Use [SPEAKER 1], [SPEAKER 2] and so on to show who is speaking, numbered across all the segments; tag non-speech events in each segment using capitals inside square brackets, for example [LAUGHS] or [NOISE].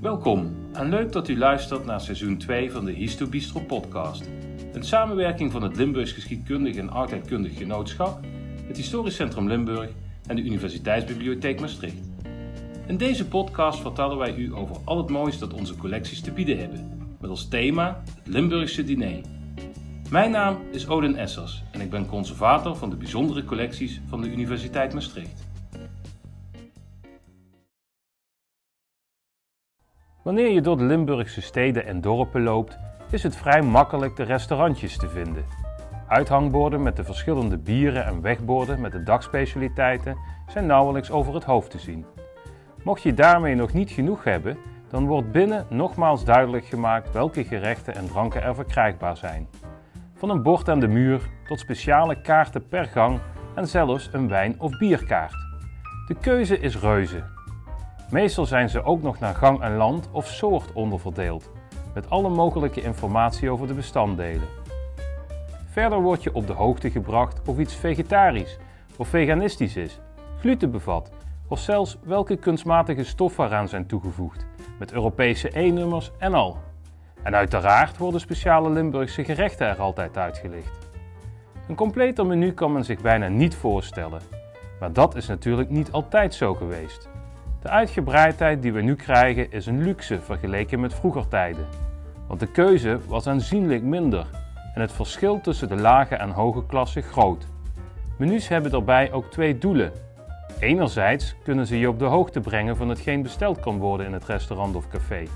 [SPEAKER 1] Welkom en leuk dat u luistert naar seizoen 2 van de Histo Bistro podcast. Een samenwerking van het Limburgs Geschiedkundig en Oudheidkundig Genootschap, het Historisch Centrum Limburg en de Universiteitsbibliotheek Maastricht. In deze podcast vertellen wij u over al het moois dat onze collecties te bieden hebben, met als thema het Limburgse diner. Mijn naam is Odin Essers en ik ben conservator van de bijzondere collecties van de Universiteit Maastricht. Wanneer je door de Limburgse steden en dorpen loopt, is het vrij makkelijk de restaurantjes te vinden. Uithangborden met de verschillende bieren en wegborden met de dagspecialiteiten zijn nauwelijks over het hoofd te zien. Mocht je daarmee nog niet genoeg hebben, dan wordt binnen nogmaals duidelijk gemaakt welke gerechten en dranken er verkrijgbaar zijn. Van een bord aan de muur tot speciale kaarten per gang en zelfs een wijn- of bierkaart. De keuze is reuze. Meestal zijn ze ook nog naar gang en land of soort onderverdeeld, met alle mogelijke informatie over de bestanddelen. Verder word je op de hoogte gebracht of iets vegetarisch of veganistisch is, gluten bevat of zelfs welke kunstmatige stoffen eraan zijn toegevoegd, met Europese E-nummers en al. En uiteraard worden speciale Limburgse gerechten er altijd uitgelicht. Een completer menu kan men zich bijna niet voorstellen, maar dat is natuurlijk niet altijd zo geweest. De uitgebreidheid die we nu krijgen is een luxe vergeleken met vroeger tijden. Want de keuze was aanzienlijk minder en het verschil tussen de lage en hoge klasse groot. Menus hebben daarbij ook twee doelen. Enerzijds kunnen ze je op de hoogte brengen van hetgeen besteld kan worden in het restaurant of café.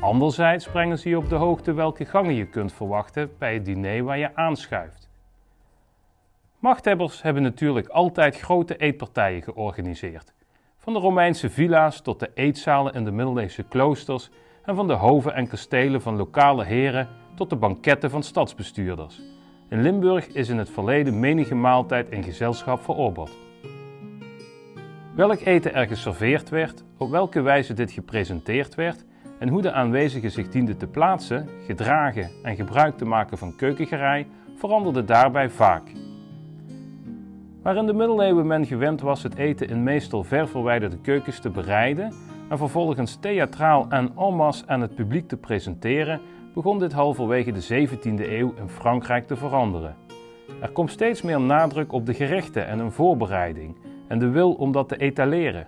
[SPEAKER 1] Anderzijds brengen ze je op de hoogte welke gangen je kunt verwachten bij het diner waar je aanschuift. Machthebbers hebben natuurlijk altijd grote eetpartijen georganiseerd. Van de Romeinse villa's tot de eetzalen in de middeleeuwse kloosters en van de hoven en kastelen van lokale heren tot de banketten van stadsbestuurders. In Limburg is in het verleden menige maaltijd in gezelschap verorberd. Welk eten er geserveerd werd, op welke wijze dit gepresenteerd werd en hoe de aanwezigen zich dienden te plaatsen, gedragen en gebruik te maken van keukengerei veranderde daarbij vaak. Waar in de middeleeuwen men gewend was het eten in meestal ver verwijderde keukens te bereiden en vervolgens theatraal en masse aan het publiek te presenteren, begon dit halverwege de 17e eeuw in Frankrijk te veranderen. Er komt steeds meer nadruk op de gerechten en hun voorbereiding en de wil om dat te etaleren.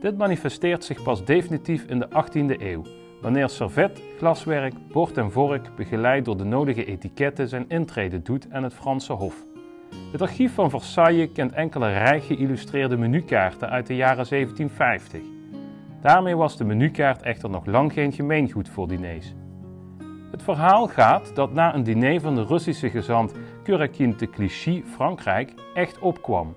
[SPEAKER 1] Dit manifesteert zich pas definitief in de 18e eeuw, wanneer servet, glaswerk, bord en vork begeleid door de nodige etiketten zijn intrede doet aan het Franse Hof. Het archief van Versailles kent enkele rijk geïllustreerde menukaarten uit de jaren 1750. Daarmee was de menukaart echter nog lang geen gemeengoed voor diners. Het verhaal gaat dat na een diner van de Russische gezant Kurakin te Clichy, Frankrijk, echt opkwam.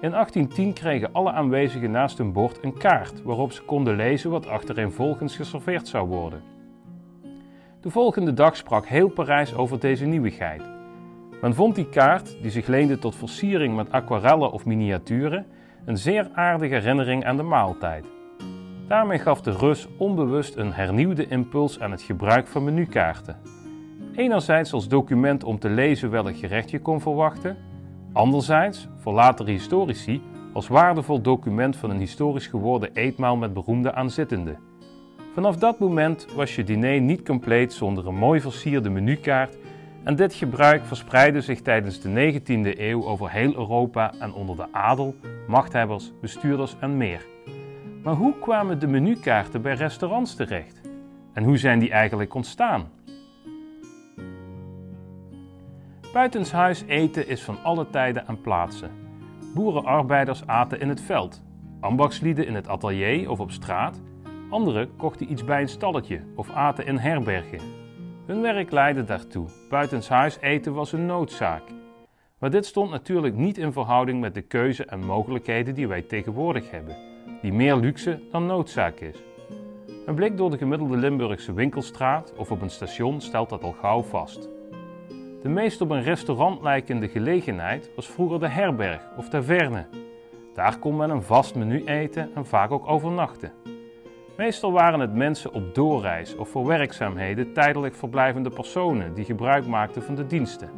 [SPEAKER 1] In 1810 kregen alle aanwezigen naast hun bord een kaart waarop ze konden lezen wat achtereenvolgens geserveerd zou worden. De volgende dag sprak heel Parijs over deze nieuwigheid. Men vond die kaart, die zich leende tot versiering met aquarellen of miniaturen, een zeer aardige herinnering aan de maaltijd. Daarmee gaf de Rus onbewust een hernieuwde impuls aan het gebruik van menukaarten. Enerzijds als document om te lezen welk gerecht je kon verwachten, anderzijds, voor latere historici, als waardevol document van een historisch geworden eetmaal met beroemde aanzittenden. Vanaf dat moment was je diner niet compleet zonder een mooi versierde menukaart en dit gebruik verspreidde zich tijdens de 19e eeuw over heel Europa en onder de adel, machthebbers, bestuurders en meer. Maar hoe kwamen de menukaarten bij restaurants terecht? En hoe zijn die eigenlijk ontstaan? Buitenshuis eten is van alle tijden en plaatsen. Boerenarbeiders aten in het veld, ambachtslieden in het atelier of op straat, anderen kochten iets bij een stalletje of aten in herbergen. Hun werk leidde daartoe. Buitenshuis eten was een noodzaak. Maar dit stond natuurlijk niet in verhouding met de keuze en mogelijkheden die wij tegenwoordig hebben, die meer luxe dan noodzaak is. Een blik door de gemiddelde Limburgse winkelstraat of op een station stelt dat al gauw vast. De meest op een restaurant lijkende gelegenheid was vroeger de herberg of taverne. Daar kon men een vast menu eten en vaak ook overnachten. Meestal waren het mensen op doorreis of voor werkzaamheden tijdelijk verblijvende personen die gebruik maakten van de diensten.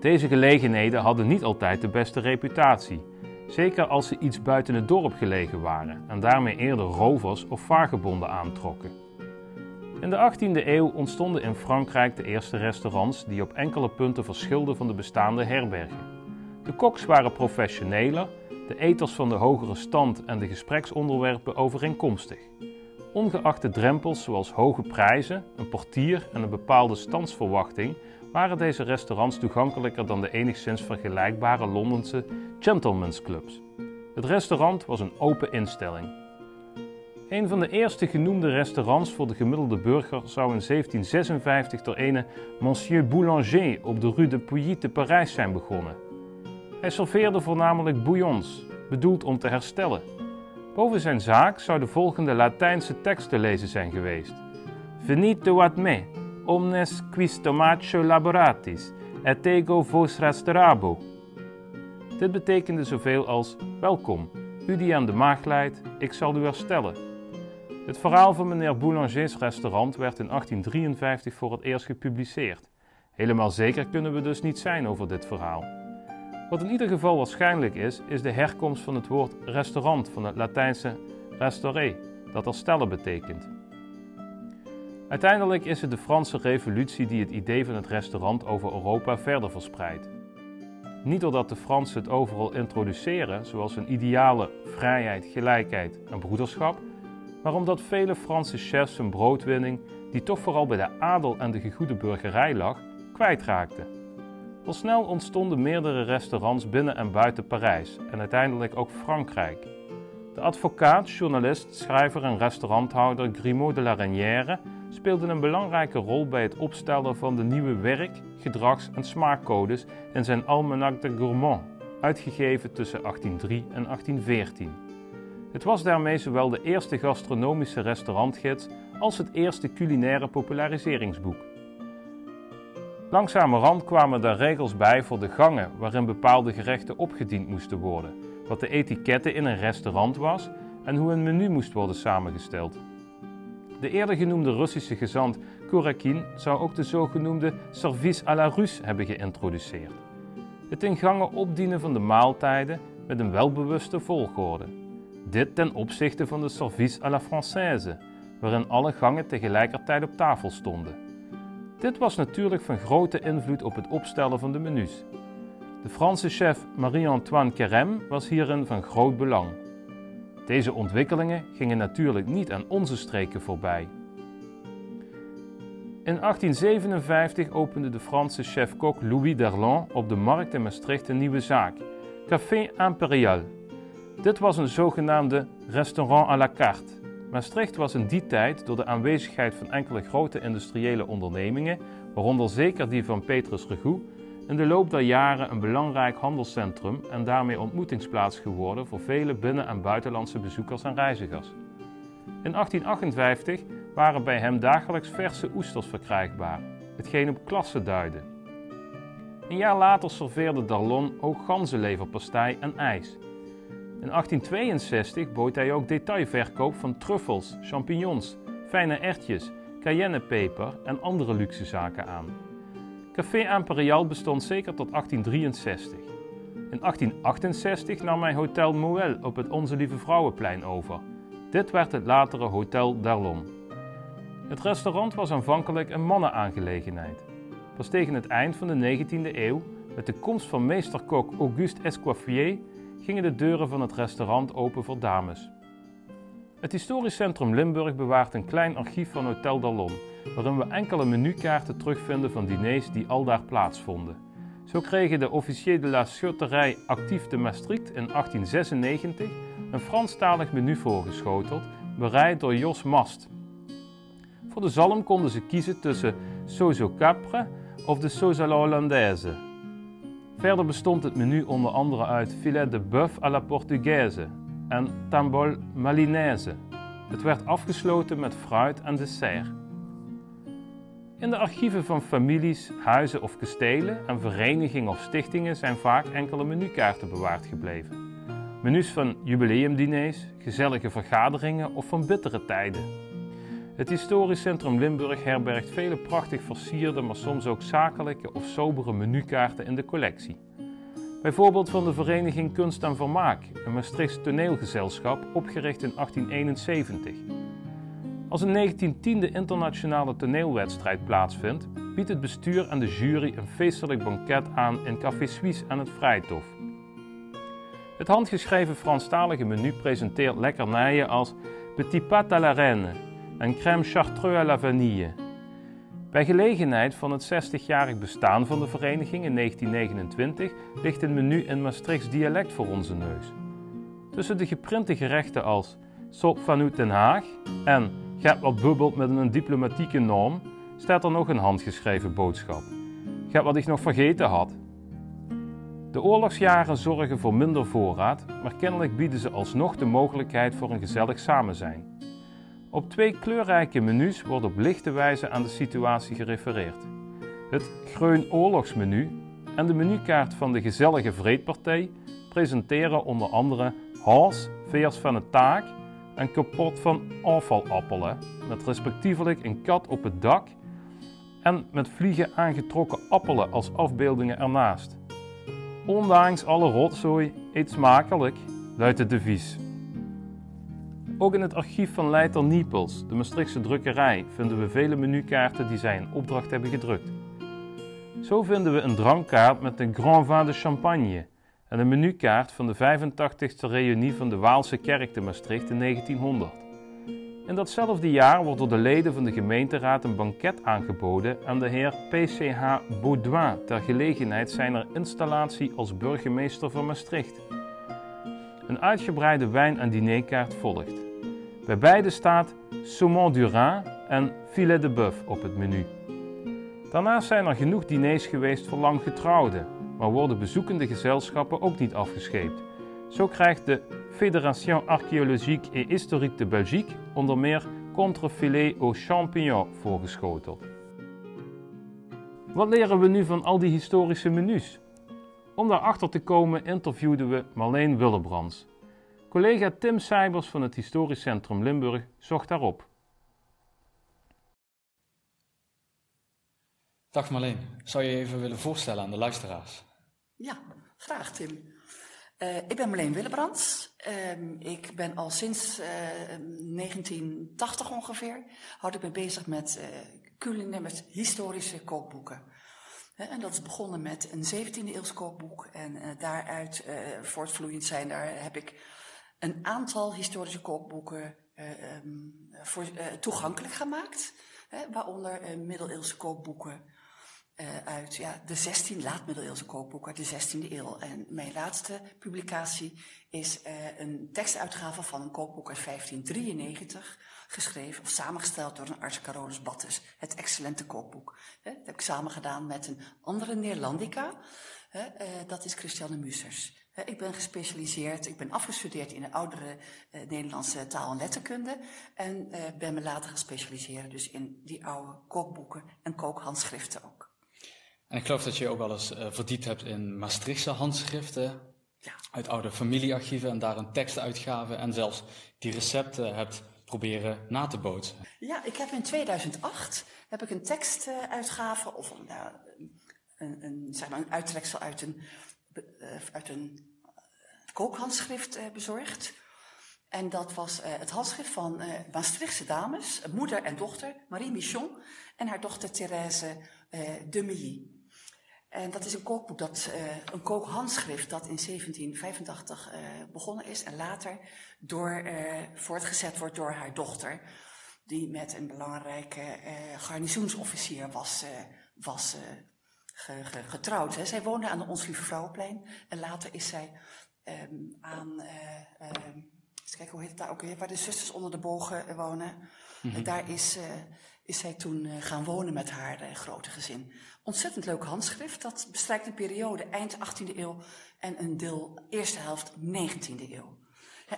[SPEAKER 1] Deze gelegenheden hadden niet altijd de beste reputatie. zeker als ze iets buiten het dorp gelegen waren en daarmee eerder rovers of vagebonden aantrokken. In de 18e eeuw ontstonden in Frankrijk de eerste restaurants die op enkele punten verschilden van de bestaande herbergen. De koks waren professioneler, de eters van de hogere stand en de gespreksonderwerpen overeenkomstig. Ongeacht de drempels zoals hoge prijzen, een portier en een bepaalde standsverwachting, waren deze restaurants toegankelijker dan de enigszins vergelijkbare Londense gentlemen's clubs. Het restaurant was een open instelling. Een van de eerste genoemde restaurants voor de gemiddelde burger zou in 1756 door ene Monsieur Boulanger op de Rue de Pouilly te Parijs zijn begonnen. Hij serveerde voornamelijk bouillons, bedoeld om te herstellen. Boven zijn zaak zou de volgende Latijnse tekst te lezen zijn geweest: Venite ad me, omnes quis tomatio laboratis, et ego vos restaurabo. Dit betekende zoveel als: Welkom, u die aan de maag leidt, ik zal u herstellen. Het verhaal van meneer Boulangers restaurant werd in 1853 voor het eerst gepubliceerd. Helemaal zeker kunnen we dus niet zijn over dit verhaal. Wat in ieder geval waarschijnlijk is, is de herkomst van het woord restaurant van het Latijnse restauré, dat herstellen betekent. Uiteindelijk is het de Franse Revolutie die het idee van het restaurant over Europa verder verspreidt. Niet doordat de Fransen het overal introduceren, zoals een ideale vrijheid, gelijkheid en broederschap, maar omdat vele Franse chefs hun broodwinning, die toch vooral bij de adel en de gegoede burgerij lag, kwijtraakten. Al snel ontstonden meerdere restaurants binnen en buiten Parijs en uiteindelijk ook Frankrijk. De advocaat, journalist, schrijver en restauranthouder Grimaud de la Reynière speelde een belangrijke rol bij het opstellen van de nieuwe werk-, gedrags- en smaakcodes in zijn Almanach de Gourmand, uitgegeven tussen 1803 en 1814. Het was daarmee zowel de eerste gastronomische restaurantgids als het eerste culinaire populariseringsboek. Langzamerhand kwamen daar regels bij voor de gangen waarin bepaalde gerechten opgediend moesten worden, wat de etiketten in een restaurant was en hoe een menu moest worden samengesteld. De eerder genoemde Russische gezant Kurakin zou ook de zogenoemde service à la Russe hebben geïntroduceerd. Het in gangen opdienen van de maaltijden met een welbewuste volgorde. Dit ten opzichte van de service à la Française, waarin alle gangen tegelijkertijd op tafel stonden. Dit was natuurlijk van grote invloed op het opstellen van de menus. De Franse chef Marie-Antoine Carême was hierin van groot belang. Deze ontwikkelingen gingen natuurlijk niet aan onze streken voorbij. In 1857 opende de Franse chef-kok Louis Darlan op de markt in Maastricht een nieuwe zaak, Café Impérial. Dit was een zogenaamde restaurant à la carte. Maastricht was in die tijd door de aanwezigheid van enkele grote industriële ondernemingen, waaronder zeker die van Petrus Regout, in de loop der jaren een belangrijk handelscentrum en daarmee ontmoetingsplaats geworden voor vele binnen- en buitenlandse bezoekers en reizigers. In 1858 waren bij hem dagelijks verse oesters verkrijgbaar, hetgeen op klasse duidde. Een jaar later serveerde Darlon ook ganzenleverpastei en ijs. In 1862 bood hij ook detailverkoop van truffels, champignons, fijne ertjes, cayennepeper en andere luxe zaken aan. Café Imperial bestond zeker tot 1863. In 1868 nam hij Hotel Moël op het Onze Lieve Vrouwenplein over. Dit werd het latere Hotel Darlon. Het restaurant was aanvankelijk een mannenaangelegenheid. Pas tegen het eind van de 19e eeuw, met de komst van meesterkok Auguste Escoffier, gingen de deuren van het restaurant open voor dames. Het historisch centrum Limburg bewaart een klein archief van Hotel Darlon, waarin we enkele menukaarten terugvinden van diners die aldaar plaatsvonden. Zo kregen de Officier de la Schutterij Actief de Maastricht in 1896 een Franstalig menu voorgeschoteld, bereid door Jos Mast. Voor de zalm konden ze kiezen tussen au capre of de la hollandaise. Verder bestond het menu onder andere uit filet de bœuf à la portugaise en tambol malinaise. Het werd afgesloten met fruit en dessert. In de archieven van families, huizen of kastelen en verenigingen of stichtingen zijn vaak enkele menukaarten bewaard gebleven. Menus van jubileumdiners, gezellige vergaderingen of van bittere tijden. Het historisch centrum Limburg herbergt vele prachtig versierde, maar soms ook zakelijke of sobere menukaarten in de collectie. Bijvoorbeeld van de vereniging Kunst en Vermaak, een Maastrichts toneelgezelschap opgericht in 1871. Als een 1910e internationale toneelwedstrijd plaatsvindt, biedt het bestuur en de jury een feestelijk banket aan in Café Suisse aan het Vrijthof. Het handgeschreven Franstalige menu presenteert lekkernijen als petit pâte à la reine en crème chartreux à la vanille. Bij gelegenheid van het 60-jarig bestaan van de vereniging in 1929 ligt een menu in Maastrichts dialect voor onze neus. Tussen de geprinte gerechten als Sop vanuit Den Haag en Get wat bubbelt met een diplomatieke norm staat er nog een handgeschreven boodschap. Get wat ik nog vergeten had. De oorlogsjaren zorgen voor minder voorraad, maar kennelijk bieden ze alsnog de mogelijkheid voor een gezellig samenzijn. Op twee kleurrijke menus wordt op lichte wijze aan de situatie gerefereerd. Het Greun oorlogsmenu en de menukaart van de gezellige vreedpartij presenteren onder andere hals, veers van het taak en kapot van afvalappelen, met respectievelijk een kat op het dak en met vliegen aangetrokken appelen als afbeeldingen ernaast. Ondanks alle rotzooi, eet smakelijk, luidt het devies. Ook in het archief van Leiter Niepels, de Maastrichtse drukkerij, vinden we vele menukaarten die zij in opdracht hebben gedrukt. Zo vinden we een drankkaart met een Grand Vin de Champagne en een menukaart van de 85e reunie van de Waalse Kerk te Maastricht in 1900. In datzelfde jaar wordt door de leden van de gemeenteraad een banket aangeboden aan de heer PCH Baudouin ter gelegenheid zijner installatie als burgemeester van Maastricht. Een uitgebreide wijn- en dinerkaart volgt. Bij beide staat saumon du Rhin en filet de bœuf op het menu. Daarnaast zijn er genoeg diners geweest voor langgetrouwden, maar worden bezoekende gezelschappen ook niet afgescheept. Zo krijgt de Fédération Archéologique et Historique de Belgique onder meer contrefilet aux champignons voorgeschoteld. Wat leren we nu van al die historische menus? Om daarachter te komen interviewden we Marleen Willebrands. Collega Tim Seibers van het Historisch Centrum Limburg zocht daarop.
[SPEAKER 2] Dag Marleen, zou je je even willen voorstellen aan de luisteraars?
[SPEAKER 3] Ja, graag Tim. Uh, ik ben Marleen Willebrands. Uh, ik ben al sinds uh, 1980 ongeveer, houd ik me bezig met uh, culinaire, met historische kookboeken. En dat is begonnen met een 17e eeuws kookboek en daaruit voortvloeiend zijn, daar heb ik een aantal historische kookboeken um, voor, toegankelijk gemaakt. Hè, waaronder middeleeuwse kookboeken, uh, uit ja, de 16 laat-middeleeuwse kookboek uit de 16e eeuw. En mijn laatste publicatie is uh, een tekstuitgave van een kookboek uit 1593, geschreven of samengesteld door een arts Carolus Battes, het excellente kookboek. He, dat heb ik samen gedaan met een andere Neerlandica, uh, dat is Christiane Musers. Ik ben gespecialiseerd, ik ben afgestudeerd in de oudere uh, Nederlandse taal en letterkunde en uh, ben me later gespecialiseerd dus in die oude kookboeken en kookhandschriften ook.
[SPEAKER 2] En ik geloof dat je ook wel eens uh, verdiept hebt in Maastrichtse handschriften.
[SPEAKER 3] Ja.
[SPEAKER 2] Uit oude familiearchieven en daar een tekstuitgave en zelfs die recepten hebt proberen na te bootsen.
[SPEAKER 3] Ja, ik heb in 2008 heb ik een tekstuitgave of een, een, een, zeg maar een uittreksel uit een, uit een kookhandschrift bezorgd. En dat was het handschrift van Maastrichtse dames, moeder en dochter, Marie Michon en haar dochter Thérèse de Milly. En dat is een kookboek, dat, een kookhandschrift dat in 1785 uh, begonnen is en later door, voortgezet wordt door haar dochter, die met een belangrijke garnizoensofficier was, was ge, ge, getrouwd. Hè. Zij woonde aan de Ons Lieve Vrouwenplein en later is zij um, aan, eens kijken hoe heet het daar ook weer, waar de zusters onder de bogen wonen. Mm -hmm. daar is is zij toen uh, gaan wonen met haar uh, grote gezin. Ontzettend leuk handschrift. Dat bestrijkt een periode eind 18e eeuw en een deel eerste helft 19e eeuw.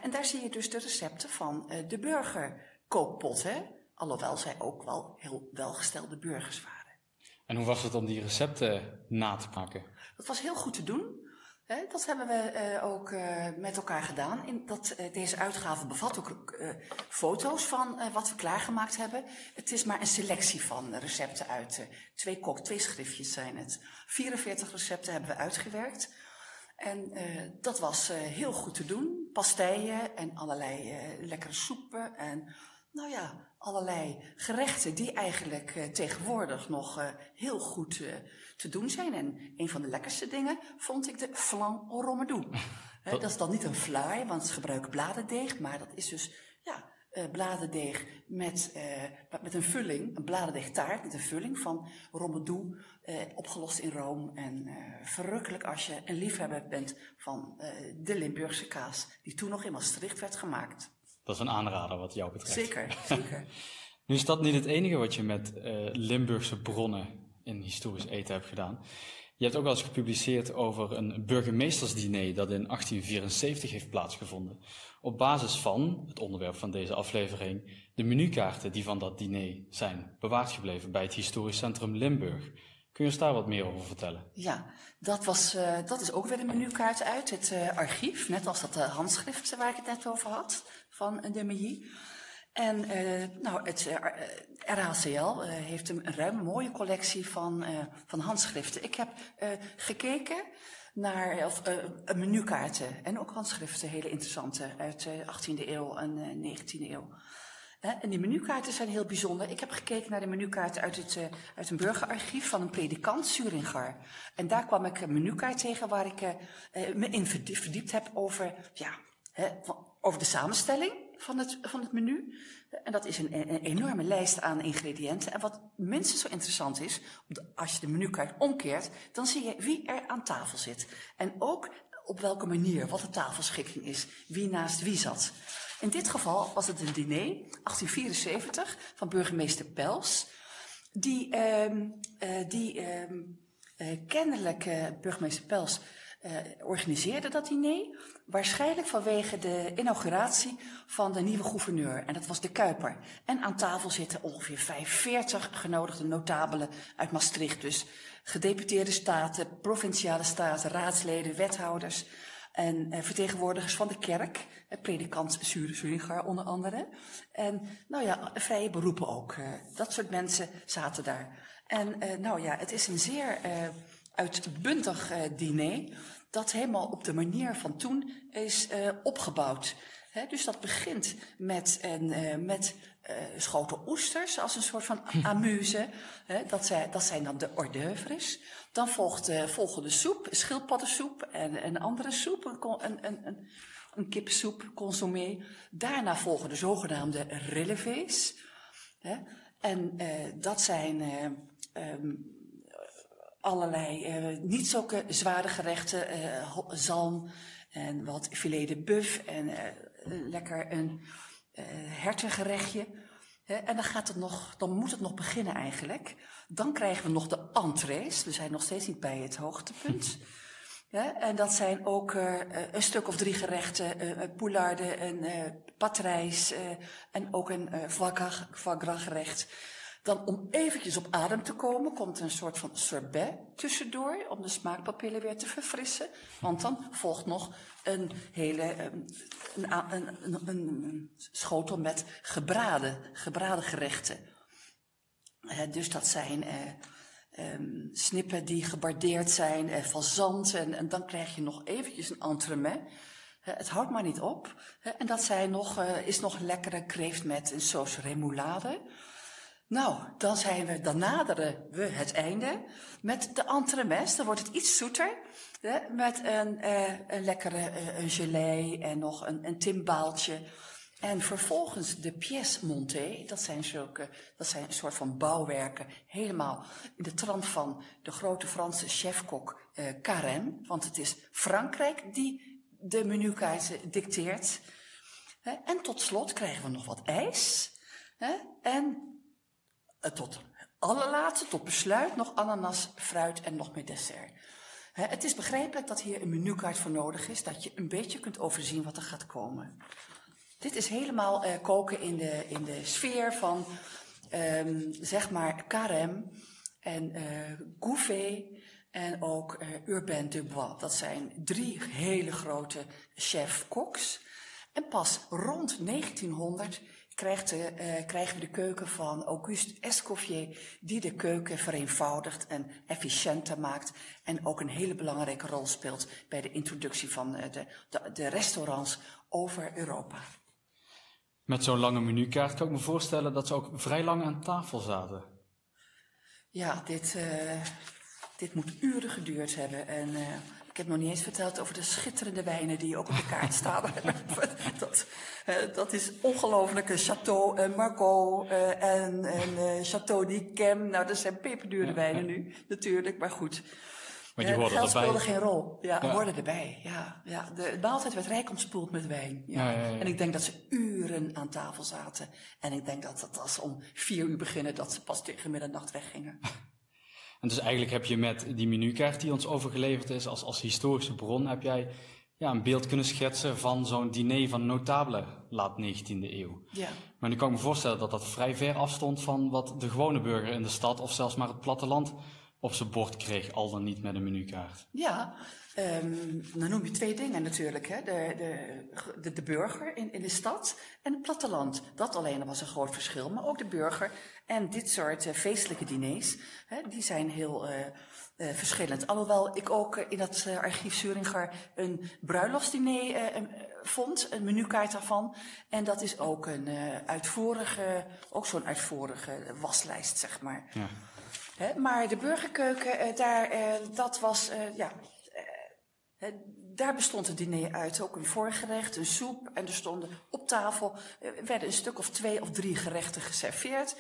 [SPEAKER 3] En daar zie je dus de recepten van uh, de burgerkookpot. Hè? Alhoewel zij ook wel heel welgestelde burgers waren.
[SPEAKER 2] En hoe was het om die recepten na te maken?
[SPEAKER 3] Dat was heel goed te doen. Dat hebben we uh, ook uh, met elkaar gedaan. Dat, uh, deze uitgave bevat ook foto's van wat we klaargemaakt hebben. Het is maar een selectie van recepten uit twee kok, twee schriftjes zijn het. 44 recepten hebben we uitgewerkt. En dat was heel goed te doen. Pasteien en allerlei lekkere soepen en nou ja, allerlei gerechten die eigenlijk tegenwoordig nog heel goed te doen zijn. En een van de lekkerste dingen vond ik de flan au romadou. [LAUGHS] dat is dan niet een fly, want ze gebruiken bladerdeeg, maar dat is dus ja, bladerdeeg met, met een vulling, een bladerdeegtaart met een vulling van romadou, opgelost in room. En verrukkelijk als je een liefhebber bent van de Limburgse kaas, die toen nog in Maastricht werd gemaakt.
[SPEAKER 2] Dat is een aanrader wat jou betreft.
[SPEAKER 3] Zeker, zeker. [LAUGHS]
[SPEAKER 2] nu is dat niet het enige wat je met Limburgse bronnen in historisch eten hebt gedaan. Je hebt ook wel eens gepubliceerd over een burgemeestersdiner dat in 1874 heeft plaatsgevonden. Op basis van, het onderwerp van deze aflevering, de menukaarten die van dat diner zijn bewaard gebleven bij het Historisch Centrum Limburg. Kun je ons daar wat meer over vertellen?
[SPEAKER 3] Ja, dat, was, uh, dat is ook weer een menukaart uit het uh, archief, net als dat uh, handschrift waar ik het net over had, van de MI. En uh, nou, het uh, RHCL uh, heeft een, ruime mooie collectie van, van handschriften. Ik heb gekeken naar of, menukaarten en ook handschriften, hele interessante, uit de 18e eeuw en 19e eeuw. En die menukaarten zijn heel bijzonder. Ik heb gekeken naar de menukaarten uit, het, uit een burgerarchief van een predikant, Suringar. En daar kwam ik een menukaart tegen waar ik me in verdiept heb over, ja, hè, over de samenstelling van het, van het menu. En dat is een, enorme lijst aan ingrediënten. En wat minstens zo interessant is, als je de menukaart omkeert, dan zie je wie er aan tafel zit. En ook op welke manier, wat de tafelschikking is, wie naast wie zat. In dit geval was het een diner, 1874, van burgemeester Pels, die, uh, uh, die uh, kennelijk, uh, burgemeester Pels, uh, organiseerde dat diner. Waarschijnlijk vanwege de inauguratie van de nieuwe gouverneur. En dat was de Kuiper. En aan tafel zitten ongeveer 45 genodigde notabelen uit Maastricht. Dus gedeputeerde staten, provinciale staten, raadsleden, wethouders. En uh, vertegenwoordigers van de kerk, uh, predikant onder andere. En nou ja, vrije beroepen ook. Dat soort mensen zaten daar. En nou ja, het is een zeer uitbundig diner dat helemaal op de manier van toen is uh, opgebouwd. He, dus dat begint met, een, uh, met uh, schoten oesters als een soort van [LAUGHS] amuse. He, dat, zijn, dat zijn dan de hors d'oeuvres. Dan volgt, uh, volgen de soep, schildpaddensoep en een andere soep, een, een, een, een kipsoep, consommé. Daarna volgen de zogenaamde relevés. En dat zijn um, allerlei uh, niet zulke zware gerechten, uh, zalm en wat filet de buff en uh, lekker een hertengerechtje. en dan gaat het nog, dan moet het nog beginnen eigenlijk. Dan krijgen we nog de entrees. We zijn nog steeds niet bij het hoogtepunt. [LAUGHS] Ja, en dat zijn ook uh, een stuk of drie gerechten, uh, poularde, een uh, patrijs en ook een foie gras gerecht. Dan om eventjes op adem te komen, komt een soort van sorbet tussendoor, om de smaakpapillen weer te verfrissen. Want dan volgt nog een hele, ehm, een, een, schotel met gebraden, gebraden gerechten. Uh, dus dat zijn uh, um, snippen die gebardeerd zijn, uh, fazant, en, en dan krijg je nog eventjes een entremet. Het houdt maar niet op. En dat zijn nog, is nog lekkere kreeft met een sauce remoulade. Nou, dan, zijn we, dan naderen we het einde met de entremets. Dan wordt het iets zoeter. Hè, met een, uh, een lekkere uh, een gelei en nog een, een timbaaltje. En vervolgens de pièce montée. Dat zijn zulke, dat zijn een soort van bouwwerken. Helemaal in de trant van de grote Franse chefkok uh, Carême. Want het is Frankrijk die de menukaarten dicteert. En tot slot krijgen we nog wat ijs. En tot allerlaatste, tot besluit, nog ananas, fruit en nog meer dessert. He, het is begrijpelijk dat hier een menukaart voor nodig is, dat je een beetje kunt overzien wat er gaat komen. Dit is helemaal uh, koken in de, in de sfeer van, um, zeg maar, Carême en uh, Gouvet en ook uh, Urbain Dubois. Dat zijn drie hele grote chef-koks. En pas rond 1900 krijgt eh, krijgen we de keuken van Auguste Escoffier, die de keuken vereenvoudigt en efficiënter maakt. En ook een hele belangrijke rol speelt bij de introductie van eh, de, de, de restaurants over Europa.
[SPEAKER 2] Met zo'n lange menukaart kan ik me voorstellen dat ze ook vrij lang aan tafel zaten.
[SPEAKER 3] Ja, dit, uh, dit moet uren geduurd hebben. En uh, ik heb nog niet eens verteld over de schitterende wijnen die ook op de kaart staan. [LAUGHS] [LAUGHS] dat, uh, dat is ongelooflijk. Chateau Margaux en, en Chateau d'Yquem. Nou, dat zijn peperdure wijnen nu, natuurlijk. Maar goed.
[SPEAKER 2] Maar
[SPEAKER 3] geld
[SPEAKER 2] erbij.
[SPEAKER 3] speelde geen rol. Ja, ja. erbij. Ja, ja. De maaltijd werd rijk ontspoeld met wijn. Ja.
[SPEAKER 2] Ja, ja, ja.
[SPEAKER 3] En ik denk dat ze uren aan tafel zaten. En ik denk dat het als ze om vier uur beginnen, dat ze pas tegen middernacht weggingen. [LAUGHS]
[SPEAKER 2] En dus eigenlijk heb je met die menukaart die ons overgeleverd is als, als historische bron, heb jij ja, een beeld kunnen schetsen van zo'n diner van notabelen laat 19e eeuw.
[SPEAKER 3] Ja.
[SPEAKER 2] Maar nu kan ik me voorstellen dat dat vrij ver afstond van wat de gewone burger in de stad of zelfs maar het platteland op zijn bord kreeg, al dan niet met een menukaart.
[SPEAKER 3] Ja, um, dan noem je twee dingen natuurlijk. Hè? De, de, de, de, burger in, in de stad en het platteland. Dat alleen was een groot verschil. Maar ook de burger en dit soort uh, feestelijke diners, hè, die zijn heel uh, uh, verschillend. Alhoewel ik ook in dat archief Zuringer een bruiloftsdiner vond, een menukaart daarvan. En dat is ook een uitvoerige, ook zo'n uitvoerige waslijst, zeg maar.
[SPEAKER 2] Ja.
[SPEAKER 3] He, maar de burgerkeuken, daar, dat was, uh, daar bestond het diner uit. Ook een voorgerecht, een soep. En er stonden op tafel, werden een stuk of twee of drie gerechten geserveerd.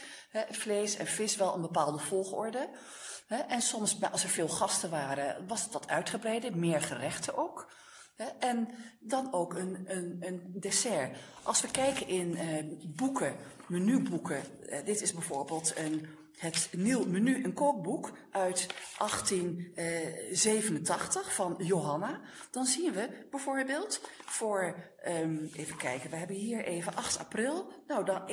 [SPEAKER 3] vlees en vis wel een bepaalde volgorde. en soms, als er veel gasten waren, was het wat uitgebreider, meer gerechten ook. En dan ook een, een, een dessert. Als we kijken in boeken, menuboeken, dit is bijvoorbeeld een het nieuw menu en kookboek uit 1887 van Johanna. Dan zien we bijvoorbeeld voor, um, even kijken, we hebben hier even 8 april. Nou, dan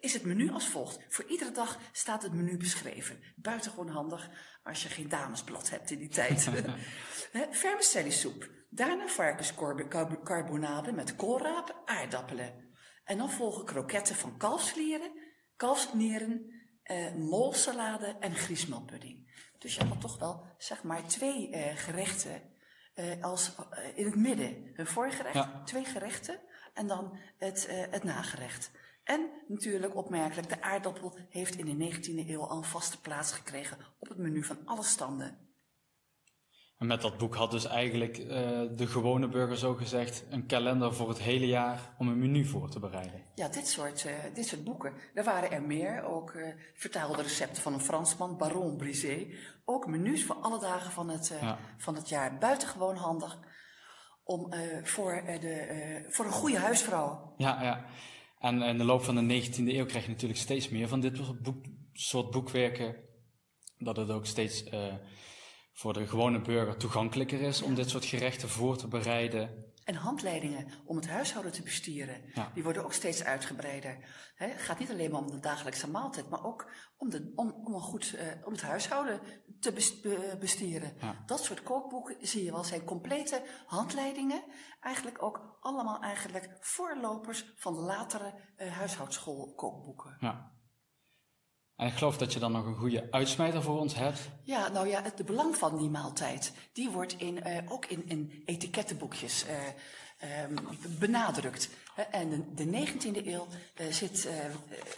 [SPEAKER 3] is het menu als volgt. Voor iedere dag staat het menu beschreven. Buitengewoon handig als je geen damesblad hebt in die tijd. [LAUGHS] Vermicelli soep. Daarna varkenscarbonade met koolrapen, aardappelen. En dan volgen kroketten van kalfsvlieren, kalfsnieren, uh, molsalade en griesmelpudding. Dus je had toch wel, zeg maar, twee uh, gerechten uh, als, in het midden. Een voorgerecht, ja. twee gerechten en dan het, het nagerecht. En natuurlijk opmerkelijk, de aardappel heeft in de 19e eeuw al een vaste plaats gekregen op het menu van alle standen.
[SPEAKER 2] En met dat boek had dus eigenlijk uh, de gewone burger zo gezegd een kalender voor het hele jaar om een menu voor te bereiden.
[SPEAKER 3] Ja, dit soort, uh, dit soort boeken. Er waren er meer, ook uh, vertaalde recepten van een Fransman, Baron Brisé. Ook menus voor alle dagen van het, ja. van het jaar. Buitengewoon handig om, voor, de, voor een goede huisvrouw.
[SPEAKER 2] Ja, ja. En in de loop van de 19e eeuw krijg je natuurlijk steeds meer van dit soort, boek, soort boekwerken. Dat het ook steeds voor de gewone burger toegankelijker is om dit soort gerechten voor te bereiden.
[SPEAKER 3] En handleidingen om het huishouden te besturen,
[SPEAKER 2] ja.
[SPEAKER 3] die worden ook steeds uitgebreider. Het gaat niet alleen maar om de dagelijkse maaltijd, maar ook om, de, om, om, een goed, uh, om het huishouden te besturen.
[SPEAKER 2] Ja.
[SPEAKER 3] Dat soort kookboeken zie je wel zijn complete handleidingen. Eigenlijk ook allemaal eigenlijk voorlopers van latere uh, huishoudschool kookboeken.
[SPEAKER 2] Ja. En ik geloof dat je dan nog een goede uitsmijter voor ons hebt.
[SPEAKER 3] Ja, nou ja, het de belang van die maaltijd, die wordt in, uh, ook in, etikettenboekjes uh, um, benadrukt. En de, de 19e eeuw zit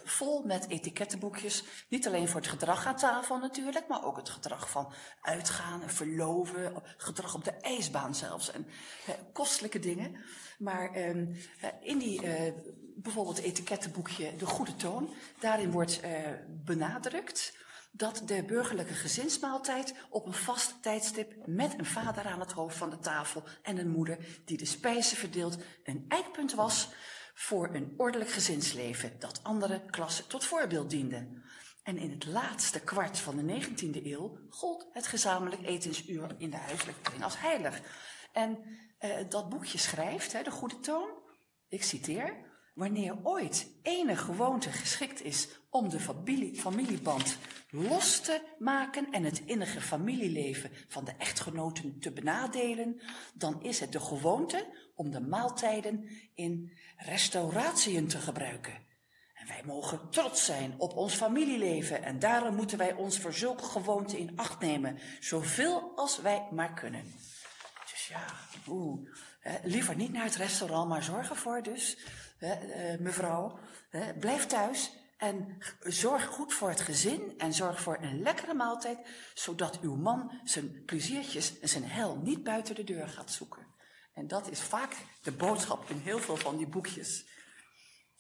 [SPEAKER 3] vol met etikettenboekjes. Niet alleen voor het gedrag aan tafel natuurlijk, maar ook het gedrag van uitgaan, verloven, gedrag op de ijsbaan zelfs. En kostelijke dingen. Maar um, in die bijvoorbeeld het etikettenboekje De Goede Toon. Daarin wordt uh, benadrukt dat de burgerlijke gezinsmaaltijd op een vast tijdstip met een vader aan het hoofd van de tafel en een moeder die de spijzen verdeelt een eikpunt was voor een ordelijk gezinsleven dat andere klassen tot voorbeeld diende. En in het laatste kwart van de 19e eeuw gold het gezamenlijk etensuur in de huiselijke kring als heilig. En uh, dat boekje schrijft, hè, De Goede Toon, ik citeer, Wanneer ooit enige gewoonte geschikt is om de familie, familieband los te maken en het innige familieleven van de echtgenoten te benadelen, dan is het de gewoonte om de maaltijden in restauratieën te gebruiken. En wij mogen trots zijn op ons familieleven en daarom moeten wij ons voor zulke gewoonten in acht nemen, zoveel als wij maar kunnen. Dus ja, liever niet naar het restaurant, maar zorg ervoor dus, eh, mevrouw, blijf thuis en zorg goed voor het gezin en zorg voor een lekkere maaltijd, zodat uw man zijn pleziertjes en zijn hel niet buiten de deur gaat zoeken. En dat is vaak de boodschap in heel veel van die boekjes.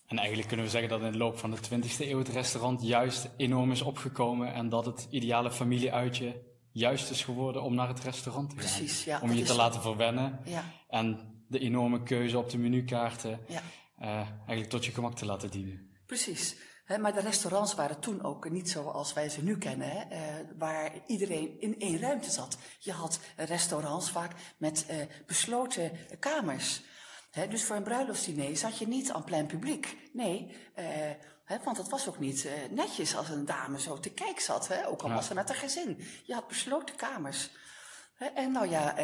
[SPEAKER 2] En eigenlijk kunnen we zeggen dat in de loop van de 20e eeuw het restaurant juist enorm is opgekomen en dat het ideale familieuitje juist is geworden om naar het restaurant te gaan.
[SPEAKER 3] Precies, ja.
[SPEAKER 2] Om je te laten verwennen
[SPEAKER 3] ja.
[SPEAKER 2] en de enorme keuze op de menukaarten
[SPEAKER 3] ja.
[SPEAKER 2] Uh, eigenlijk tot je gemak te laten dienen.
[SPEAKER 3] Precies maar de restaurants waren toen ook niet zoals wij ze nu kennen, hè, uh, waar iedereen in één ruimte zat. Je had restaurants vaak met uh, besloten kamers. He, dus voor een bruiloftsdiner zat je niet aan plein publiek. Nee, uh, he, want het was ook niet netjes als een dame zo te kijk zat, ook al was ze met een gezin. Je had besloten kamers. en nou ja,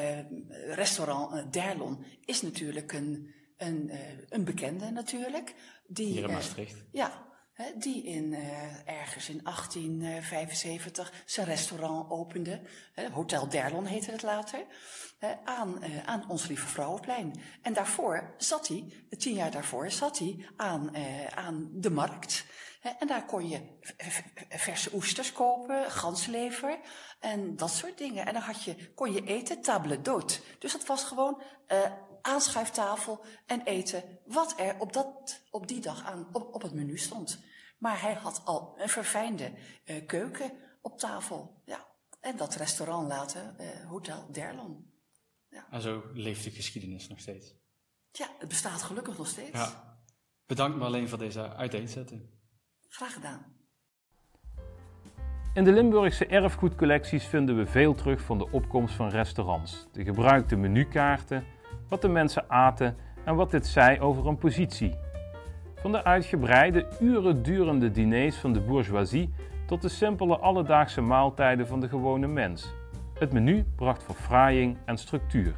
[SPEAKER 3] restaurant Derlon is natuurlijk een, een, een bekende natuurlijk.
[SPEAKER 2] Die, Hier in Maastricht.
[SPEAKER 3] ja, die in, uh, ergens in 1875 zijn restaurant opende. Hotel Derlon heette het later. aan, uh, aan Ons Lieve Vrouwenplein. En daarvoor zat hij, tien jaar daarvoor, zat hij aan, aan de markt. en daar kon je verse oesters kopen, ganslever en dat soort dingen. En dan had je, kon je eten, table d'hôte. Dus dat was gewoon aanschuiftafel en eten wat er op, dat, op die dag aan, op, op het menu stond. Maar hij had al een verfijnde uh, keuken op tafel. Ja. En dat restaurant later, uh, Hotel Derlon.
[SPEAKER 2] Ja. En zo leeft de geschiedenis nog steeds.
[SPEAKER 3] Ja, het bestaat gelukkig nog steeds.
[SPEAKER 2] Ja. Bedankt alleen voor deze uiteenzetting.
[SPEAKER 3] Graag gedaan.
[SPEAKER 1] In de Limburgse erfgoedcollecties vinden we veel terug van de opkomst van restaurants, de gebruikte menukaarten, wat de mensen aten en wat dit zei over een positie van de uitgebreide, uren durende diners van de bourgeoisie tot de simpele alledaagse maaltijden van de gewone mens. Het menu bracht verfraaiing en structuur.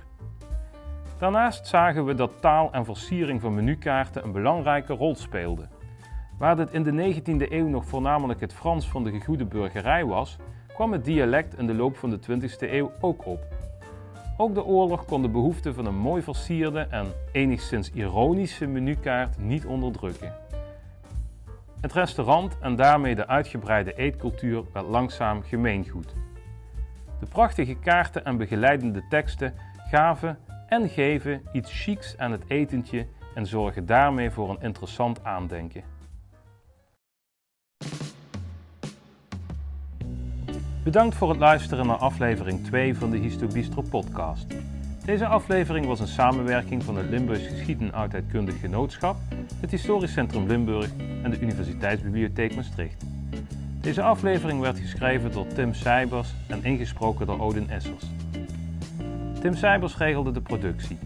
[SPEAKER 1] Daarnaast zagen we dat taal en versiering van menukaarten een belangrijke rol speelden. Waar dit in de 19e eeuw nog voornamelijk het Frans van de gegoede burgerij was, kwam het dialect in de loop van de 20e eeuw ook op. Ook de oorlog kon de behoefte van een mooi versierde en enigszins ironische menukaart niet onderdrukken. Het restaurant en daarmee de uitgebreide eetcultuur werd langzaam gemeengoed. De prachtige kaarten en begeleidende teksten gaven en geven iets chics aan het etentje en zorgen daarmee voor een interessant aandenken. Bedankt voor het luisteren naar aflevering 2 van de Histobistro podcast. Deze aflevering was een samenwerking van het Limburgs Geschied- en Oudheidkundig Genootschap, het Historisch Centrum Limburg en de Universiteitsbibliotheek Maastricht. Deze aflevering werd geschreven door Tim Seibers en ingesproken door Odin Essers. Tim Seibers regelde de productie.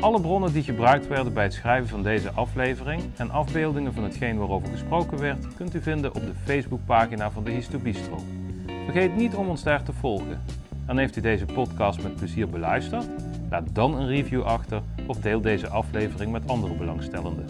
[SPEAKER 1] Alle bronnen die gebruikt werden bij het schrijven van deze aflevering en afbeeldingen van hetgeen waarover gesproken werd, kunt u vinden op de Facebookpagina van de Histobistro. Vergeet niet om ons daar te volgen. En heeft u deze podcast met plezier beluisterd? Laat dan een review achter of deel deze aflevering met andere belangstellenden.